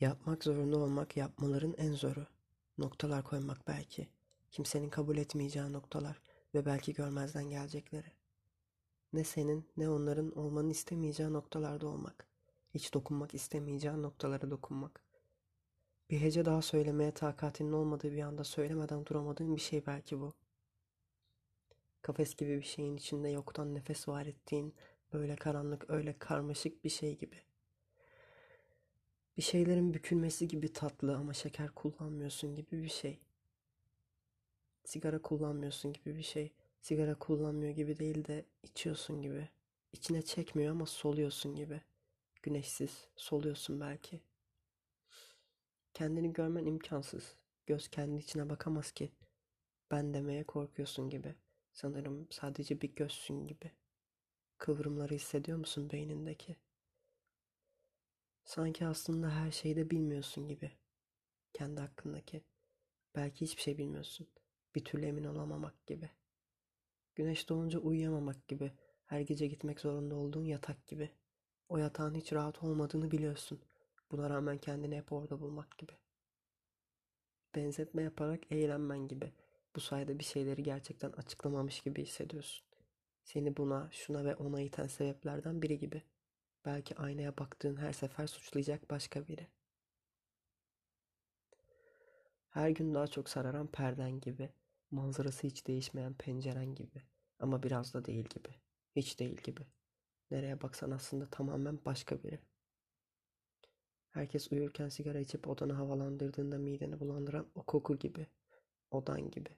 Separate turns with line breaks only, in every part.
Yapmak zorunda olmak yapmaların en zoru. Noktalar koymak belki. Kimsenin kabul etmeyeceği noktalar ve belki görmezden gelecekleri. Ne senin ne onların olmanı istemeyeceği noktalarda olmak. Hiç dokunmak istemeyeceğin noktalara dokunmak. Bir hece daha söylemeye takatinin olmadığı bir anda söylemeden duramadığın bir şey belki bu. Kafes gibi bir şeyin içinde yoktan nefes var ettiğin, böyle karanlık, öyle karmaşık bir şey gibi. Bir şeylerin bükülmesi gibi tatlı ama şeker kullanmıyorsun gibi bir şey. Sigara kullanmıyorsun gibi bir şey. Sigara kullanmıyor gibi değil de içiyorsun gibi. İçine çekmiyor ama soluyorsun gibi. Güneşsiz soluyorsun belki. Kendini görmen imkansız. Göz kendi içine bakamaz ki. Ben demeye korkuyorsun gibi. Sanırım sadece bir gözsün gibi. Kıvrımları hissediyor musun beynindeki? Sanki aslında her şeyi de bilmiyorsun gibi. Kendi hakkındaki. Belki hiçbir şey bilmiyorsun. Bir türlü emin olamamak gibi. Güneş doğunca uyuyamamak gibi. Her gece gitmek zorunda olduğun yatak gibi. O yatağın hiç rahat olmadığını biliyorsun. Buna rağmen kendini hep orada bulmak gibi. Benzetme yaparak eğlenmen gibi. Bu sayede bir şeyleri gerçekten açıklamamış gibi hissediyorsun. Seni buna, şuna ve ona iten sebeplerden biri gibi. Belki aynaya baktığın her sefer suçlayacak başka biri. Her gün daha çok sararan perden gibi. Manzarası hiç değişmeyen penceren gibi. Ama biraz da değil gibi. Hiç değil gibi. Nereye baksan aslında tamamen başka biri. Herkes uyurken sigara içip odanı havalandırdığında mideni bulandıran o koku gibi. Odan gibi.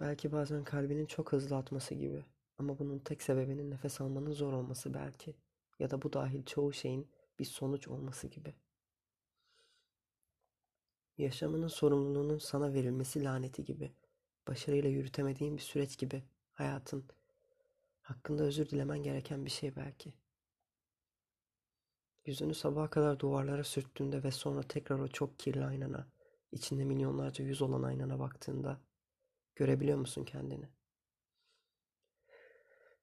Belki bazen kalbinin çok hızlı atması gibi. Ama bunun tek sebebinin nefes almanın zor olması belki. Ya da bu dahil çoğu şeyin bir sonuç olması gibi. Yaşamının sorumluluğunun sana verilmesi laneti gibi. Başarıyla yürütemediğin bir süreç gibi. Hayatın. Hakkında özür dilemen gereken bir şey belki. Yüzünü sabaha kadar duvarlara sürttüğünde ve sonra tekrar o çok kirli aynana, içinde milyonlarca yüz olan aynana baktığında görebiliyor musun kendini?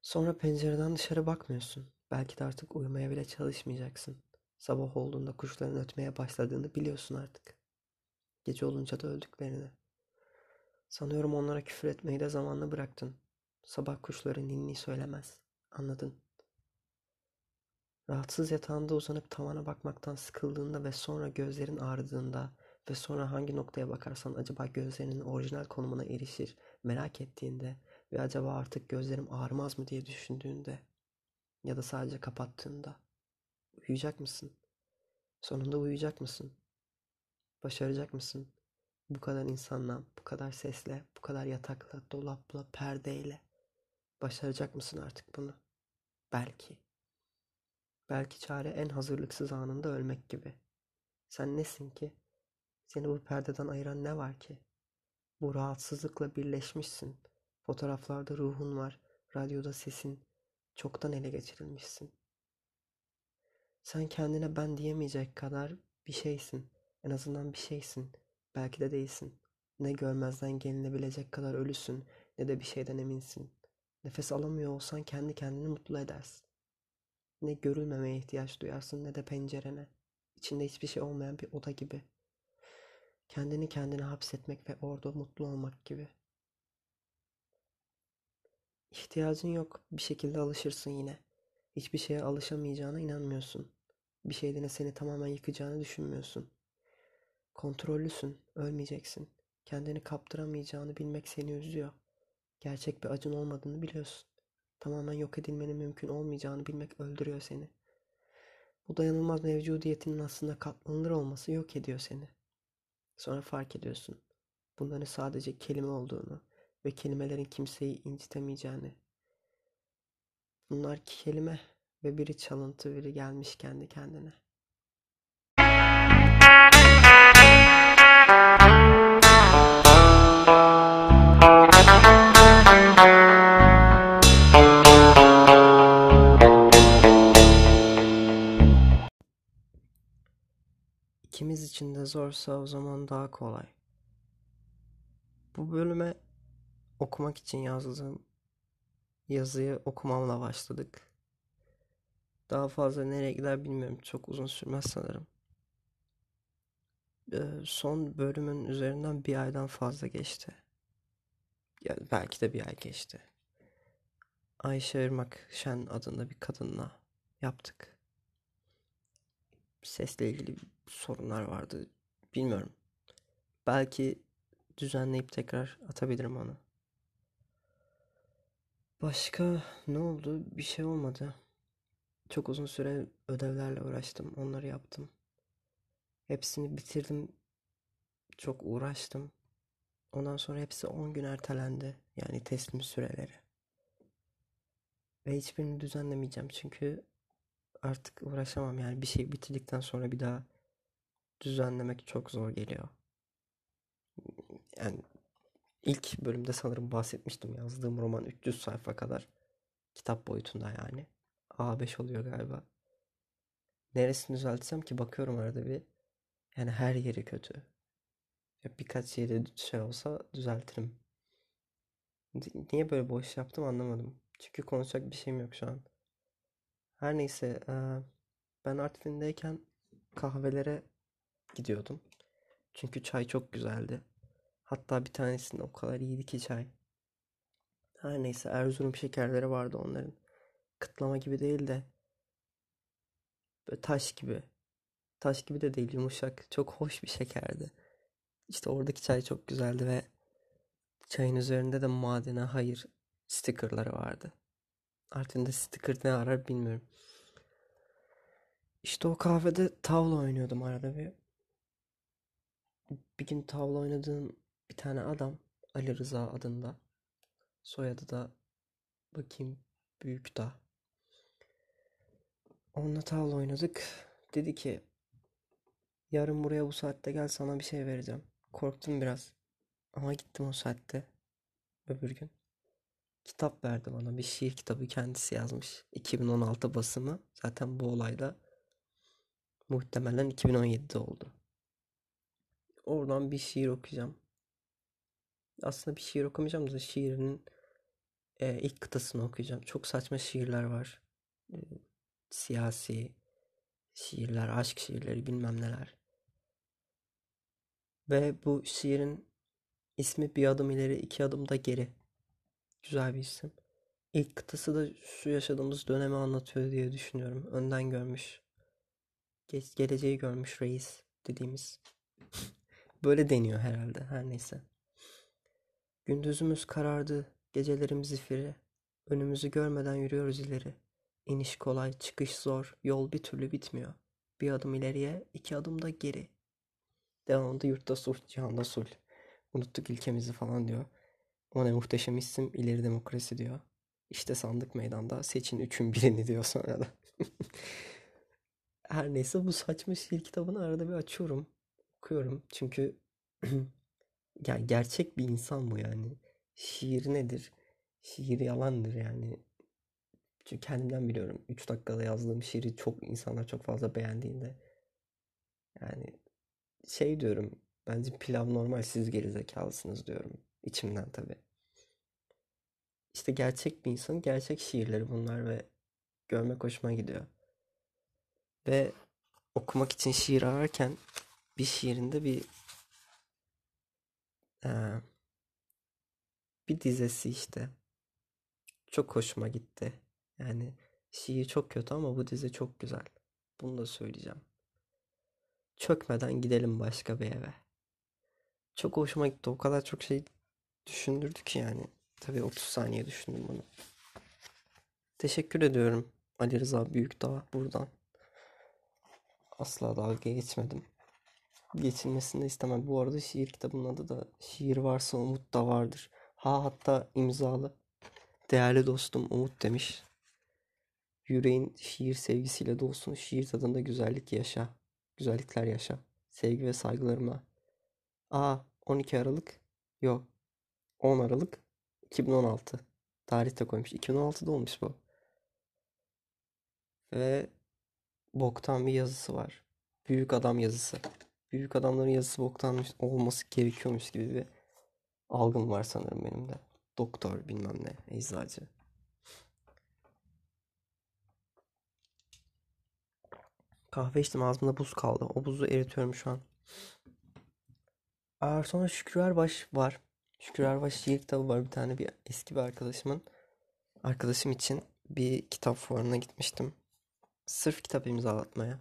Sonra pencereden dışarı bakmıyorsun. Belki de artık uyumaya bile çalışmayacaksın. Sabah olduğunda kuşların ötmeye başladığını biliyorsun artık. Gece olunca da öldüklerini. Sanıyorum onlara küfür etmeyi de zamanla bıraktın. Sabah kuşları ninni söylemez. Anladın. Rahatsız yatağında uzanıp tavana bakmaktan sıkıldığında ve sonra gözlerin ağrıdığında ve sonra hangi noktaya bakarsan acaba gözlerinin orijinal konumuna erişir merak ettiğinde ve acaba artık gözlerim ağrımaz mı diye düşündüğünde ya da sadece kapattığında uyuyacak mısın? Sonunda uyuyacak mısın? Başaracak mısın? Bu kadar insanla, bu kadar sesle, bu kadar yatakla, dolapla, perdeyle başaracak mısın artık bunu? Belki. Belki çare en hazırlıksız anında ölmek gibi. Sen nesin ki? Seni bu perdeden ayıran ne var ki? Bu rahatsızlıkla birleşmişsin. Fotoğraflarda ruhun var, radyoda sesin. Çoktan ele geçirilmişsin. Sen kendine ben diyemeyecek kadar bir şeysin. En azından bir şeysin. Belki de değilsin. Ne görmezden gelinebilecek kadar ölüsün ne de bir şeyden eminsin. Nefes alamıyor olsan kendi kendini mutlu edersin. Ne görülmemeye ihtiyaç duyarsın ne de pencerene. İçinde hiçbir şey olmayan bir oda gibi. Kendini kendine hapsetmek ve orada mutlu olmak gibi. İhtiyacın yok. Bir şekilde alışırsın yine. Hiçbir şeye alışamayacağına inanmıyorsun. Bir şeyden seni tamamen yıkacağını düşünmüyorsun. Kontrollüsün, ölmeyeceksin. Kendini kaptıramayacağını bilmek seni üzüyor. Gerçek bir acın olmadığını biliyorsun. Tamamen yok edilmenin mümkün olmayacağını bilmek öldürüyor seni. Bu dayanılmaz mevcudiyetinin aslında katlanılır olması yok ediyor seni. Sonra fark ediyorsun. Bunların sadece kelime olduğunu ve kelimelerin kimseyi incitemeyeceğini. Bunlar kelime ve biri çalıntı biri gelmiş kendi kendine. İkimiz için de zorsa o zaman daha kolay. Bu bölüme okumak için yazdığım yazıyı okumamla başladık. Daha fazla nereye gider bilmiyorum. Çok uzun sürmez sanırım. Son bölümün üzerinden bir aydan fazla geçti. Ya belki de bir ay geçti. Ayşe Irmak Şen adında bir kadınla yaptık. Sesle ilgili sorunlar vardı. Bilmiyorum. Belki düzenleyip tekrar atabilirim onu. Başka ne oldu? Bir şey olmadı. Çok uzun süre ödevlerle uğraştım. Onları yaptım. Hepsini bitirdim. Çok uğraştım. Ondan sonra hepsi 10 gün ertelendi. Yani teslim süreleri. Ve hiçbirini düzenlemeyeceğim çünkü artık uğraşamam. Yani bir şey bitirdikten sonra bir daha düzenlemek çok zor geliyor. Yani ilk bölümde sanırım bahsetmiştim yazdığım roman 300 sayfa kadar kitap boyutunda yani. A5 oluyor galiba. Neresini düzeltsem ki bakıyorum arada bir. Yani her yeri kötü. Ya birkaç yeri şey olsa düzeltirim. Niye böyle boş yaptım anlamadım. Çünkü konuşacak bir şeyim yok şu an. Her neyse ben Artvin'deyken kahvelere gidiyordum. Çünkü çay çok güzeldi. Hatta bir tanesinde o kadar iyiydi ki çay. Her neyse Erzurum şekerleri vardı onların. Kıtlama gibi değil de böyle taş gibi. Taş gibi de değil yumuşak. Çok hoş bir şekerdi. İşte oradaki çay çok güzeldi ve çayın üzerinde de madene hayır stickerları vardı. Artvin'de sticker ne arar bilmiyorum. İşte o kahvede tavla oynuyordum arada bir. Bir gün tavla oynadığım bir tane adam Ali Rıza adında. Soyadı da bakayım büyük da. Onunla tavla oynadık. Dedi ki yarın buraya bu saatte gel sana bir şey vereceğim. Korktum biraz. Ama gittim o saatte. Öbür gün. Kitap verdi bana. Bir şiir kitabı kendisi yazmış. 2016 basımı. Zaten bu olayda muhtemelen 2017'de oldu. Oradan bir şiir okuyacağım. Aslında bir şiir okumayacağım da şiirinin e, ilk kıtasını okuyacağım. Çok saçma şiirler var. E, siyasi şiirler, aşk şiirleri bilmem neler. Ve bu şiirin ismi bir adım ileri iki adım da geri. Güzel bir isim. İlk kıtası da şu yaşadığımız dönemi anlatıyor diye düşünüyorum. Önden görmüş. Geç, geleceği görmüş reis dediğimiz. Böyle deniyor herhalde. Her neyse. Gündüzümüz karardı. Gecelerim zifiri. Önümüzü görmeden yürüyoruz ileri. İniş kolay, çıkış zor. Yol bir türlü bitmiyor. Bir adım ileriye, iki adım da geri. Devamında yurtta sulh, cihanda sulh. Unuttuk ilkemizi falan diyor. O ne muhteşem isim ileri demokrasi diyor. İşte sandık meydanda seçin üçün birini diyor sonra da. Her neyse bu saçma şiir kitabını arada bir açıyorum. Okuyorum. Çünkü yani gerçek bir insan bu yani. Şiir nedir? Şiir yalandır yani. Çünkü kendimden biliyorum. 3 dakikada yazdığım şiiri çok insanlar çok fazla beğendiğinde yani şey diyorum. Bence pilav normal siz gerizekalısınız diyorum. İçimden tabii. İşte gerçek bir insanın gerçek şiirleri bunlar ve görmek hoşuma gidiyor. Ve okumak için şiir ararken bir şiirinde bir e, bir dizesi işte çok hoşuma gitti. Yani şiir çok kötü ama bu dizi çok güzel. Bunu da söyleyeceğim. Çökmeden gidelim başka bir eve. Çok hoşuma gitti. O kadar çok şey düşündürdü ki yani. Tabii 30 saniye düşündüm bunu. Teşekkür ediyorum Ali Rıza Büyükdağ buradan. Asla dalga geçmedim. Geçilmesini istemem. Bu arada şiir kitabının adı da Şiir Varsa Umut da Vardır. Ha hatta imzalı. Değerli dostum Umut demiş. Yüreğin şiir sevgisiyle dolsun. Şiir tadında güzellik yaşa. Güzellikler yaşa. Sevgi ve saygılarımla. Aa 12 Aralık. Yok. 10 Aralık 2016. Tarihte koymuş. 2016'da olmuş bu. Ve boktan bir yazısı var. Büyük adam yazısı. Büyük adamların yazısı boktan olması gerekiyormuş gibi bir algım var sanırım benim de. Doktor bilmem ne, eczacı. Kahve içtim ağzımda buz kaldı. O buzu eritiyorum şu an. Aa, sonra Şükrü Erbaş var. Şükrü Erbaş şiir kitabı var bir tane bir eski bir arkadaşımın. Arkadaşım için bir kitap fuarına gitmiştim. Sırf kitap imzalatmaya.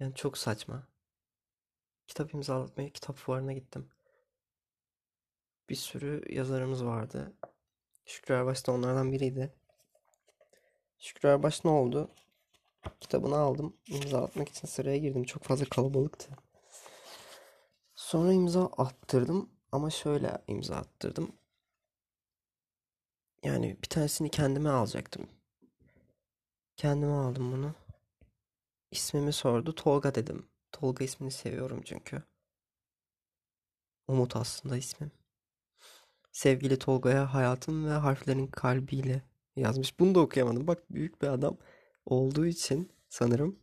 Yani çok saçma. Kitap imzalatmaya kitap fuarına gittim. Bir sürü yazarımız vardı. Şükrü Erbaş da onlardan biriydi. Şükrü Erbaş ne oldu? Kitabını aldım. imza atmak için sıraya girdim. Çok fazla kalabalıktı. Sonra imza attırdım. Ama şöyle imza attırdım. Yani bir tanesini kendime alacaktım. Kendime aldım bunu. İsmimi sordu. Tolga dedim. Tolga ismini seviyorum çünkü. Umut aslında ismim. Sevgili Tolga'ya hayatım ve harflerin kalbiyle yazmış. Bunu da okuyamadım. Bak büyük bir adam olduğu için sanırım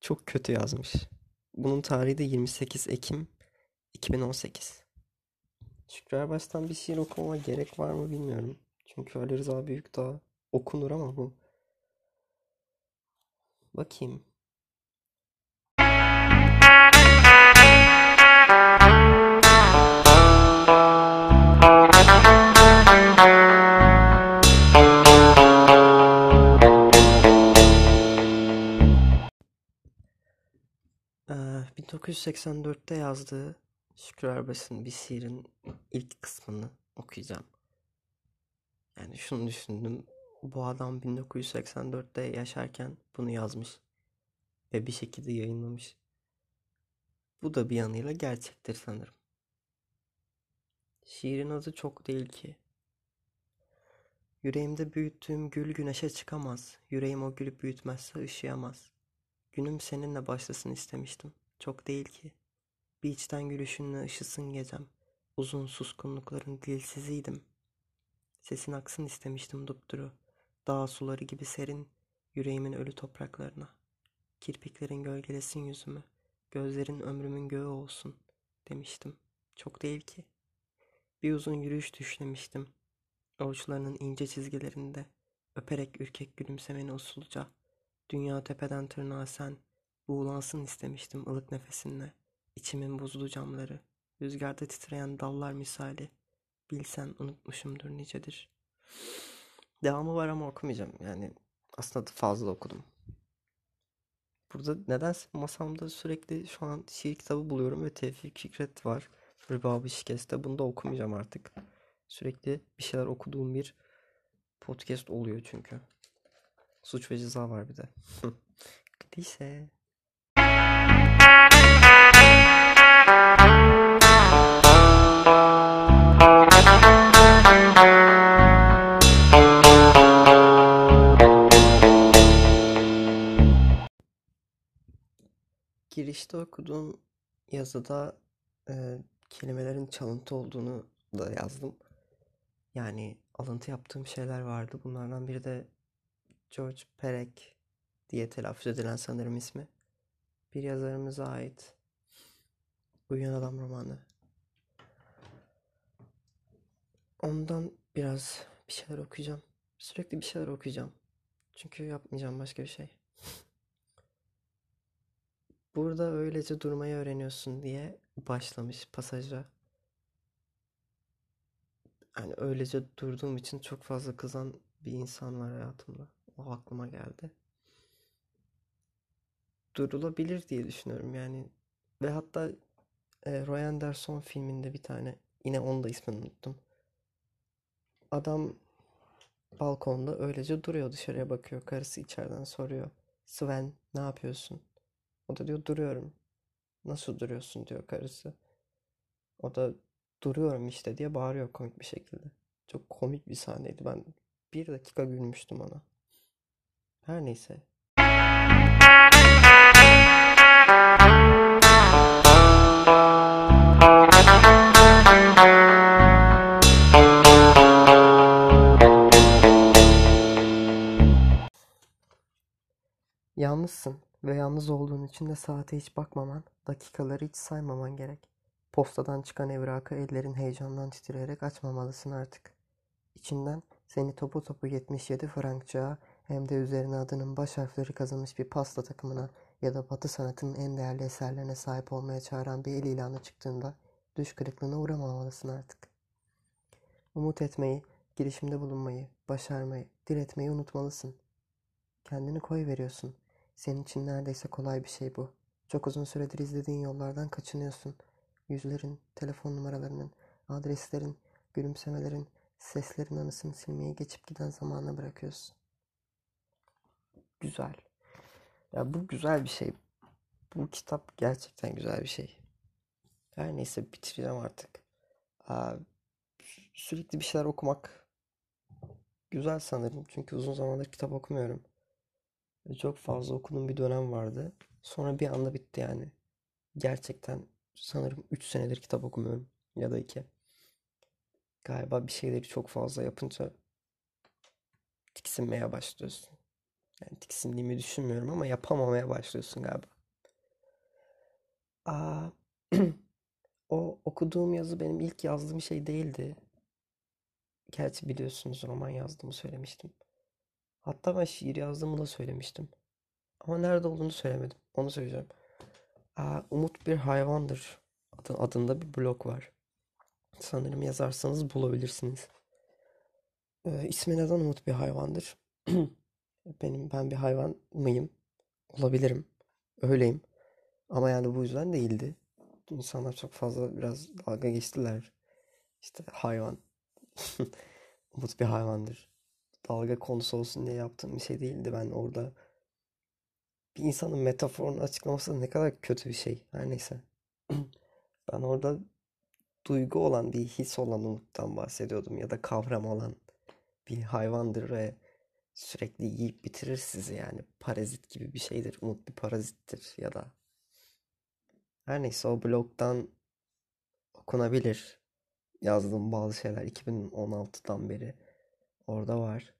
çok kötü yazmış. Bunun tarihi de 28 Ekim 2018. Şükrü Erbaş'tan bir şiir okumama gerek var mı bilmiyorum. Çünkü Ali Rıza Büyükdağ okunur ama bu. Bakayım. 1984'te yazdığı Şükrü Erbaş'ın bir şiirin ilk kısmını okuyacağım. Yani şunu düşündüm. Bu adam 1984'te yaşarken bunu yazmış ve bir şekilde yayınlamış. Bu da bir yanıyla gerçektir sanırım. Şiirin adı çok değil ki. Yüreğimde büyüttüğüm gül güneşe çıkamaz. Yüreğim o gülü büyütmezse ışıyamaz. Günüm seninle başlasın istemiştim. Çok değil ki. Bir içten gülüşünle ışısın gecem. Uzun suskunlukların dilsiziydim. Sesin aksın istemiştim dupduru. Dağ suları gibi serin yüreğimin ölü topraklarına. Kirpiklerin gölgelesin yüzümü. Gözlerin ömrümün göğü olsun demiştim. Çok değil ki. Bir uzun yürüyüş düşlemiştim. Avuçlarının ince çizgilerinde öperek ürkek gülümsemeni usulca. Dünya tepeden tırnağa sen, buğulansın istemiştim ılık nefesinle. İçimin buzlu camları, rüzgarda titreyen dallar misali. Bilsen unutmuşumdur nicedir. Devamı var ama okumayacağım. Yani aslında fazla okudum. Burada nedense masamda sürekli şu an şiir kitabı buluyorum ve Tevfik Fikret var. Rıbabı Şikeste. Bunu da okumayacağım artık. Sürekli bir şeyler okuduğum bir podcast oluyor çünkü. Suç ve ceza var bir de. Klişe. Girişte okuduğum yazıda e, kelimelerin çalıntı olduğunu da yazdım. Yani alıntı yaptığım şeyler vardı. Bunlardan biri de George Perec diye telaffuz edilen sanırım ismi. Bir yazarımıza ait Uyuyan Adam romanı. Ondan biraz bir şeyler okuyacağım. Sürekli bir şeyler okuyacağım. Çünkü yapmayacağım başka bir şey. Burada öylece durmayı öğreniyorsun diye başlamış pasaja. Yani öylece durduğum için çok fazla kızan bir insan var hayatımda. O aklıma geldi. Durulabilir diye düşünüyorum yani. Ve hatta e, Roy Anderson filminde bir tane yine onun da ismini unuttum. Adam balkonda öylece duruyor dışarıya bakıyor. Karısı içeriden soruyor. Sven ne yapıyorsun? O da diyor duruyorum. Nasıl duruyorsun diyor karısı. O da duruyorum işte diye bağırıyor komik bir şekilde. Çok komik bir sahneydi. Ben bir dakika gülmüştüm ona. Her neyse. Yalnızsın ve yalnız olduğun için de saate hiç bakmaman, dakikaları hiç saymaman gerek. Postadan çıkan evrakı ellerin heyecandan titreyerek açmamalısın artık. İçinden seni topu topu 77 frankçığa hem de üzerine adının baş harfleri kazınmış bir pasta takımına ya da batı sanatının en değerli eserlerine sahip olmaya çağıran bir el ilanı çıktığında Düş kırıklığına uğramamalısın artık. Umut etmeyi, girişimde bulunmayı, başarmayı, diretmeyi unutmalısın. Kendini koy veriyorsun. Senin için neredeyse kolay bir şey bu. Çok uzun süredir izlediğin yollardan kaçınıyorsun. Yüzlerin, telefon numaralarının, adreslerin, gülümsemelerin, seslerin anısını silmeye geçip giden zamana bırakıyorsun. Güzel. Ya bu güzel bir şey. Bu kitap gerçekten güzel bir şey. Her neyse bitireceğim artık. Aa, sürekli bir şeyler okumak güzel sanırım. Çünkü uzun zamandır kitap okumuyorum. Çok fazla okuduğum bir dönem vardı. Sonra bir anda bitti yani. Gerçekten sanırım 3 senedir kitap okumuyorum. Ya da 2. Galiba bir şeyleri çok fazla yapınca tiksinmeye başlıyorsun. Yani tiksindiğimi düşünmüyorum ama yapamamaya başlıyorsun galiba. Aa, o okuduğum yazı benim ilk yazdığım şey değildi. Gerçi biliyorsunuz roman yazdığımı söylemiştim. Hatta ben şiir yazdığımı da söylemiştim. Ama nerede olduğunu söylemedim. Onu söyleyeceğim. Aa, Umut bir hayvandır adında bir blog var. Sanırım yazarsanız bulabilirsiniz. Ee, ismi neden Umut bir hayvandır? Benim ben bir hayvan mıyım? Olabilirim. Öyleyim. Ama yani bu yüzden değildi. İnsanlar çok fazla biraz dalga geçtiler. İşte hayvan. Umut bir hayvandır. Dalga konusu olsun diye yaptığım bir şey değildi. Ben orada bir insanın metaforunu açıklaması ne kadar kötü bir şey. Her neyse. Ben orada duygu olan bir his olan umuttan bahsediyordum ya da kavram olan bir hayvandır ve sürekli yiyip bitirir sizi yani parazit gibi bir şeydir. Umut bir parazittir ya da her neyse o blogdan okunabilir. Yazdığım bazı şeyler 2016'dan beri orada var.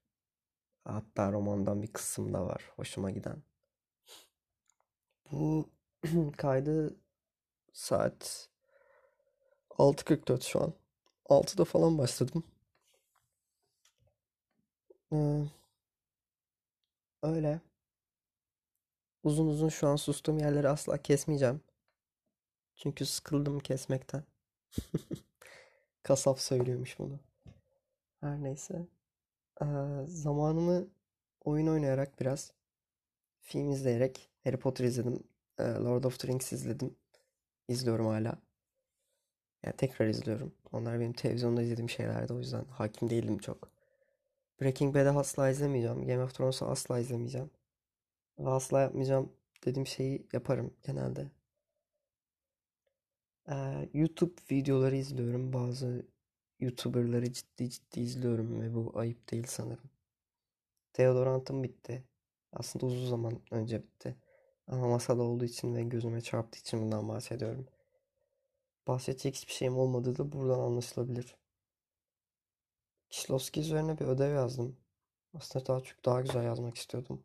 Hatta romandan bir kısım da var hoşuma giden. Bu kaydı saat 6.44 şu an. 6'da falan başladım. Ee, öyle. Uzun uzun şu an sustuğum yerleri asla kesmeyeceğim. Çünkü sıkıldım kesmekten. Kasap söylüyormuş bunu. Her neyse. Zamanımı oyun oynayarak biraz film izleyerek Harry Potter izledim. Lord of the Rings izledim. İzliyorum hala. Yani tekrar izliyorum. Onlar benim televizyonda izlediğim şeylerdi o yüzden hakim değildim çok. Breaking Bad'i asla izlemeyeceğim. Game of Thrones'u asla izlemeyeceğim. Ve asla yapmayacağım dediğim şeyi yaparım genelde. Ee, YouTube videoları izliyorum. Bazı YouTuber'ları ciddi ciddi izliyorum ve bu ayıp değil sanırım. Deodorantım bitti. Aslında uzun zaman önce bitti. Ama masada olduğu için ve gözüme çarptığı için bundan bahsediyorum. Bahsedecek hiçbir şeyim olmadığı da buradan anlaşılabilir. Kişlovski üzerine bir ödev yazdım. Aslında daha çok daha güzel yazmak istiyordum.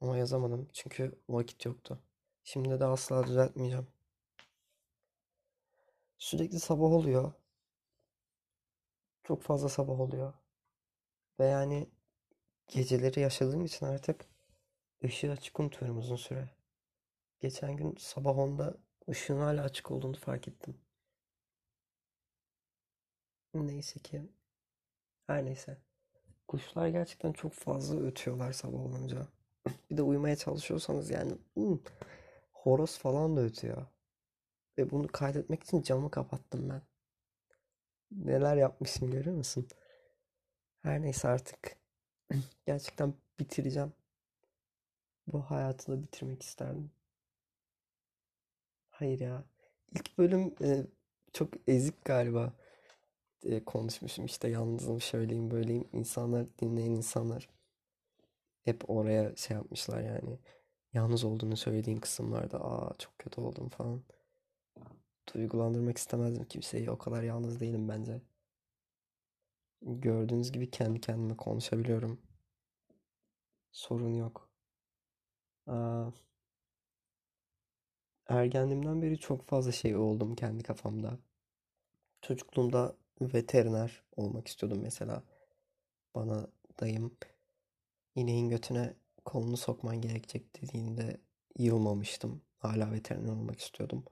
Ama yazamadım çünkü vakit yoktu. Şimdi de asla düzeltmeyeceğim. Sürekli sabah oluyor. Çok fazla sabah oluyor. Ve yani geceleri yaşadığım için artık ışığı açık unutuyorum uzun süre. Geçen gün sabah 10'da ışığın hala açık olduğunu fark ettim. Neyse ki. Her neyse. Kuşlar gerçekten çok fazla ötüyorlar sabah olunca. Bir de uyumaya çalışıyorsanız yani hmm, horoz falan da ötüyor. Ve bunu kaydetmek için camı kapattım ben. Neler yapmışım görüyor musun? Her neyse artık. Gerçekten bitireceğim. Bu hayatı da bitirmek isterdim. Hayır ya. İlk bölüm e, çok ezik galiba. E, konuşmuşum işte yalnızım şöyleyim böyleyim. İnsanlar dinleyen insanlar hep oraya şey yapmışlar yani. Yalnız olduğunu söylediğin kısımlarda aa çok kötü oldum falan. Duygulandırmak istemezdim kimseyi. O kadar yalnız değilim bence. Gördüğünüz gibi kendi kendime konuşabiliyorum. Sorun yok. Aa, ergenliğimden beri çok fazla şey oldum kendi kafamda. Çocukluğumda veteriner olmak istiyordum mesela. Bana dayım ineğin götüne kolunu sokman gerekecek dediğinde yılmamıştım. Hala veteriner olmak istiyordum.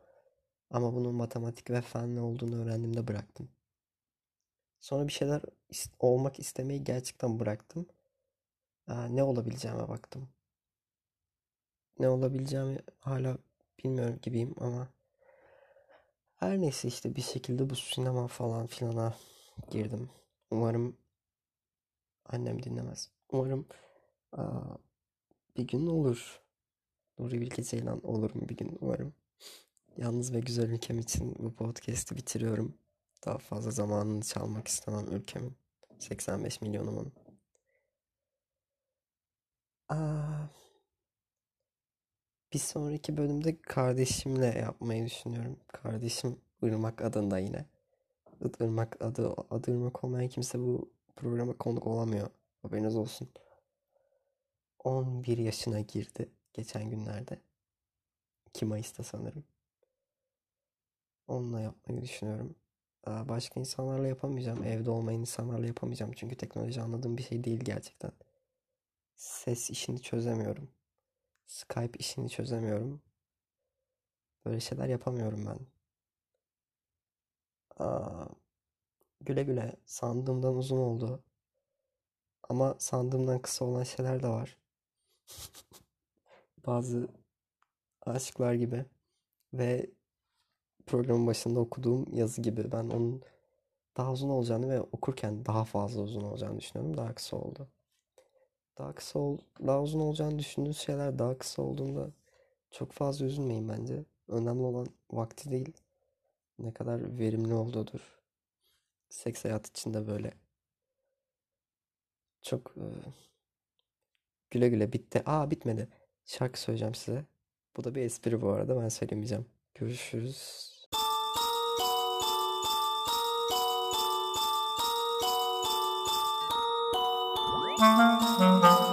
Ama bunun matematik ve fenle olduğunu öğrendiğimde bıraktım. Sonra bir şeyler olmak istemeyi gerçekten bıraktım. ne olabileceğime baktım. Ne olabileceğimi hala bilmiyorum gibiyim ama her neyse işte bir şekilde bu sinema falan filana girdim. Umarım annem dinlemez. Umarım aa, bir gün olur. Nuri Bilge Ceylan olur mu bir gün umarım. Yalnız ve güzel ülkem için bu podcast'i bitiriyorum. Daha fazla zamanını çalmak istemem ülkemin. 85 milyonumun. Aa, bir sonraki bölümde kardeşimle yapmayı düşünüyorum. Kardeşim Irmak adında yine. Irmak adı, adı Irmak olmayan kimse bu programa konuk olamıyor. Haberiniz olsun. 11 yaşına girdi geçen günlerde. 2 Mayıs'ta sanırım. Onunla yapmayı düşünüyorum. Başka insanlarla yapamayacağım. Evde olmayan insanlarla yapamayacağım. Çünkü teknoloji anladığım bir şey değil gerçekten. Ses işini çözemiyorum. Skype işini çözemiyorum. Böyle şeyler yapamıyorum ben. Aa, güle güle sandığımdan uzun oldu. Ama sandığımdan kısa olan şeyler de var. Bazı aşıklar gibi. Ve programın başında okuduğum yazı gibi. Ben onun daha uzun olacağını ve okurken daha fazla uzun olacağını düşünüyorum. Daha kısa oldu. Daha kısa ol, daha uzun olacağını düşündüğünüz şeyler daha kısa olduğunda çok fazla üzülmeyin bence. Önemli olan vakti değil, ne kadar verimli olduğudur. Seks hayat içinde böyle. Çok e, güle güle bitti. Aa bitmedi. Şarkı söyleyeceğim size. Bu da bir espri bu arada ben söylemeyeceğim. Görüşürüz. Música